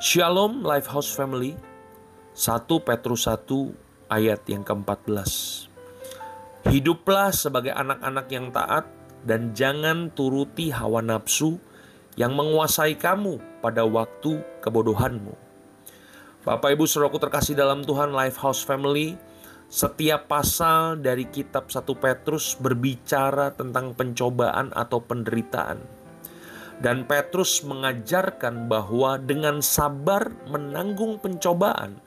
Shalom Lifehouse Family 1 Petrus 1 ayat yang ke-14 Hiduplah sebagai anak-anak yang taat dan jangan turuti hawa nafsu yang menguasai kamu pada waktu kebodohanmu. Bapak Ibu Saudaraku terkasih dalam Tuhan Lifehouse Family, setiap pasal dari kitab 1 Petrus berbicara tentang pencobaan atau penderitaan. Dan Petrus mengajarkan bahwa dengan sabar menanggung pencobaan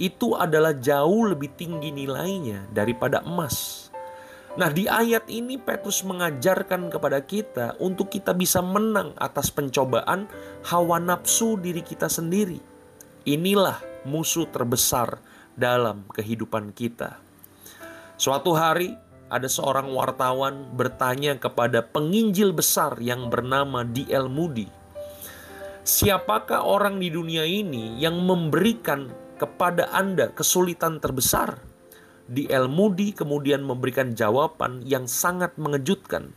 itu adalah jauh lebih tinggi nilainya daripada emas. Nah, di ayat ini Petrus mengajarkan kepada kita untuk kita bisa menang atas pencobaan hawa nafsu diri kita sendiri. Inilah musuh terbesar dalam kehidupan kita. Suatu hari ada seorang wartawan bertanya kepada penginjil besar yang bernama D.L. Moody, "Siapakah orang di dunia ini yang memberikan kepada Anda kesulitan terbesar?" D.L. Moody kemudian memberikan jawaban yang sangat mengejutkan.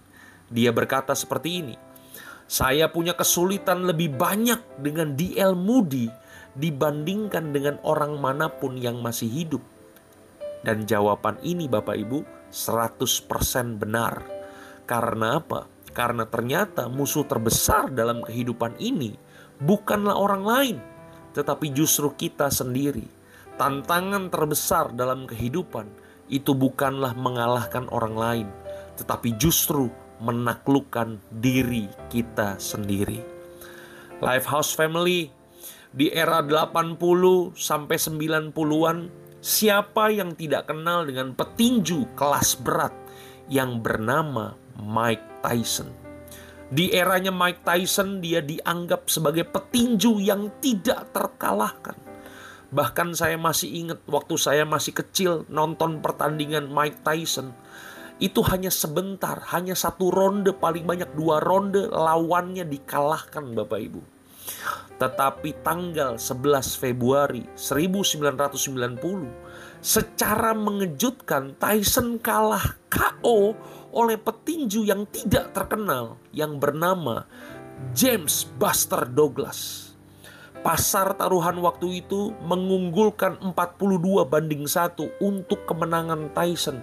Dia berkata seperti ini, "Saya punya kesulitan lebih banyak dengan D.L. Moody dibandingkan dengan orang mana pun yang masih hidup." Dan jawaban ini Bapak Ibu 100% benar. Karena apa? Karena ternyata musuh terbesar dalam kehidupan ini bukanlah orang lain, tetapi justru kita sendiri. Tantangan terbesar dalam kehidupan itu bukanlah mengalahkan orang lain, tetapi justru menaklukkan diri kita sendiri. Lifehouse Family di era 80 sampai 90-an Siapa yang tidak kenal dengan petinju kelas berat yang bernama Mike Tyson? Di eranya Mike Tyson, dia dianggap sebagai petinju yang tidak terkalahkan. Bahkan saya masih ingat waktu saya masih kecil nonton pertandingan Mike Tyson. Itu hanya sebentar, hanya satu ronde, paling banyak dua ronde lawannya dikalahkan Bapak Ibu. Tetapi tanggal 11 Februari 1990 secara mengejutkan Tyson kalah KO oleh petinju yang tidak terkenal yang bernama James Buster Douglas. Pasar taruhan waktu itu mengunggulkan 42 banding 1 untuk kemenangan Tyson.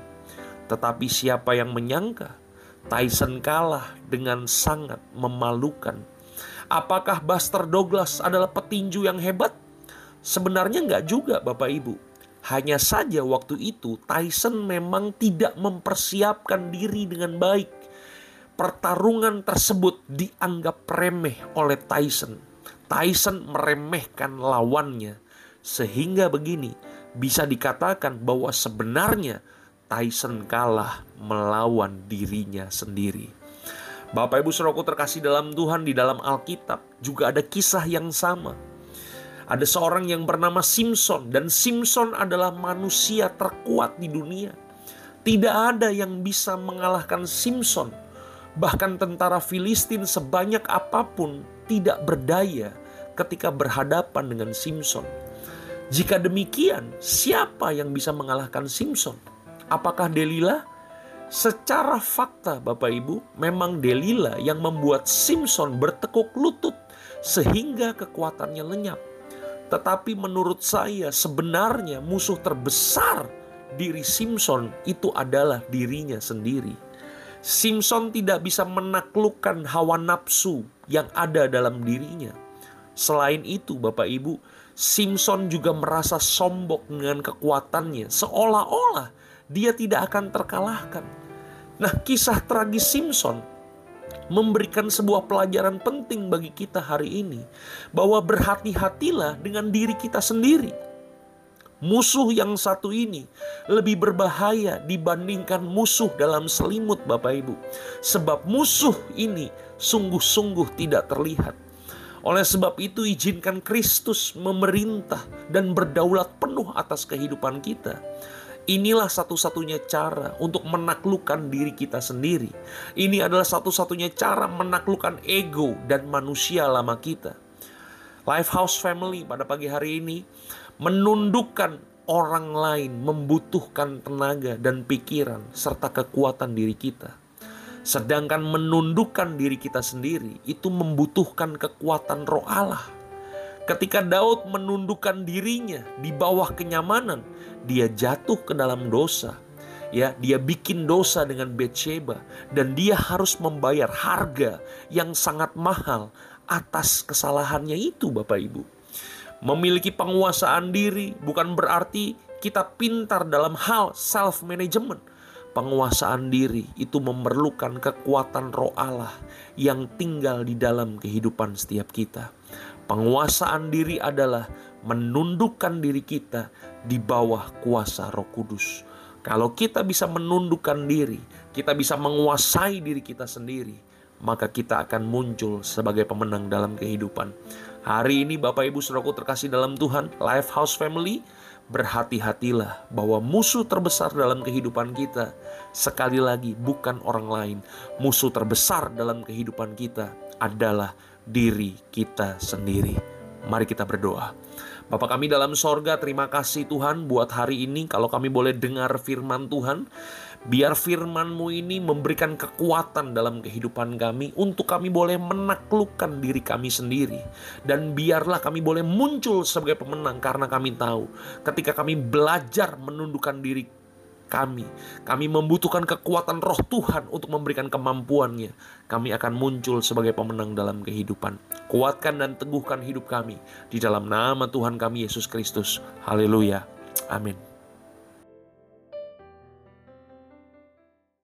Tetapi siapa yang menyangka Tyson kalah dengan sangat memalukan Apakah Buster Douglas adalah petinju yang hebat? Sebenarnya nggak juga Bapak Ibu. Hanya saja waktu itu Tyson memang tidak mempersiapkan diri dengan baik. Pertarungan tersebut dianggap remeh oleh Tyson. Tyson meremehkan lawannya. Sehingga begini, bisa dikatakan bahwa sebenarnya Tyson kalah melawan dirinya sendiri. Bapak Ibu Saudaraku terkasih dalam Tuhan di dalam Alkitab juga ada kisah yang sama. Ada seorang yang bernama Simpson dan Simpson adalah manusia terkuat di dunia. Tidak ada yang bisa mengalahkan Simpson. Bahkan tentara Filistin sebanyak apa pun tidak berdaya ketika berhadapan dengan Simpson. Jika demikian, siapa yang bisa mengalahkan Simpson? Apakah Delilah? Secara fakta Bapak Ibu, memang Delila yang membuat Simpson bertekuk lutut sehingga kekuatannya lenyap. Tetapi menurut saya sebenarnya musuh terbesar diri Simpson itu adalah dirinya sendiri. Simpson tidak bisa menaklukkan hawa nafsu yang ada dalam dirinya. Selain itu, Bapak Ibu, Simpson juga merasa sombong dengan kekuatannya, seolah-olah dia tidak akan terkalahkan. Nah, kisah tragis Simpson memberikan sebuah pelajaran penting bagi kita hari ini bahwa berhati-hatilah dengan diri kita sendiri. Musuh yang satu ini lebih berbahaya dibandingkan musuh dalam selimut Bapak Ibu. Sebab musuh ini sungguh-sungguh tidak terlihat. Oleh sebab itu izinkan Kristus memerintah dan berdaulat penuh atas kehidupan kita. Inilah satu-satunya cara untuk menaklukkan diri kita sendiri. Ini adalah satu-satunya cara menaklukkan ego dan manusia lama kita. Lifehouse Family pada pagi hari ini menundukkan orang lain membutuhkan tenaga dan pikiran serta kekuatan diri kita. Sedangkan menundukkan diri kita sendiri itu membutuhkan kekuatan roh Allah. Ketika Daud menundukkan dirinya di bawah kenyamanan, dia jatuh ke dalam dosa. Ya, dia bikin dosa dengan Bathsheba dan dia harus membayar harga yang sangat mahal atas kesalahannya itu, Bapak Ibu. Memiliki penguasaan diri bukan berarti kita pintar dalam hal self management Penguasaan diri itu memerlukan kekuatan roh Allah yang tinggal di dalam kehidupan setiap kita. Penguasaan diri adalah menundukkan diri kita di bawah kuasa Roh Kudus. Kalau kita bisa menundukkan diri, kita bisa menguasai diri kita sendiri, maka kita akan muncul sebagai pemenang dalam kehidupan. Hari ini Bapak Ibu Saudaraku terkasih dalam Tuhan, Life House Family, berhati-hatilah bahwa musuh terbesar dalam kehidupan kita sekali lagi bukan orang lain. Musuh terbesar dalam kehidupan kita adalah diri kita sendiri. Mari kita berdoa. Bapak kami dalam sorga, terima kasih Tuhan buat hari ini. Kalau kami boleh dengar firman Tuhan, biar firman-Mu ini memberikan kekuatan dalam kehidupan kami untuk kami boleh menaklukkan diri kami sendiri. Dan biarlah kami boleh muncul sebagai pemenang karena kami tahu ketika kami belajar menundukkan diri kami. Kami membutuhkan kekuatan roh Tuhan untuk memberikan kemampuannya. Kami akan muncul sebagai pemenang dalam kehidupan. Kuatkan dan teguhkan hidup kami. Di dalam nama Tuhan kami Yesus Kristus. Haleluya. Amin.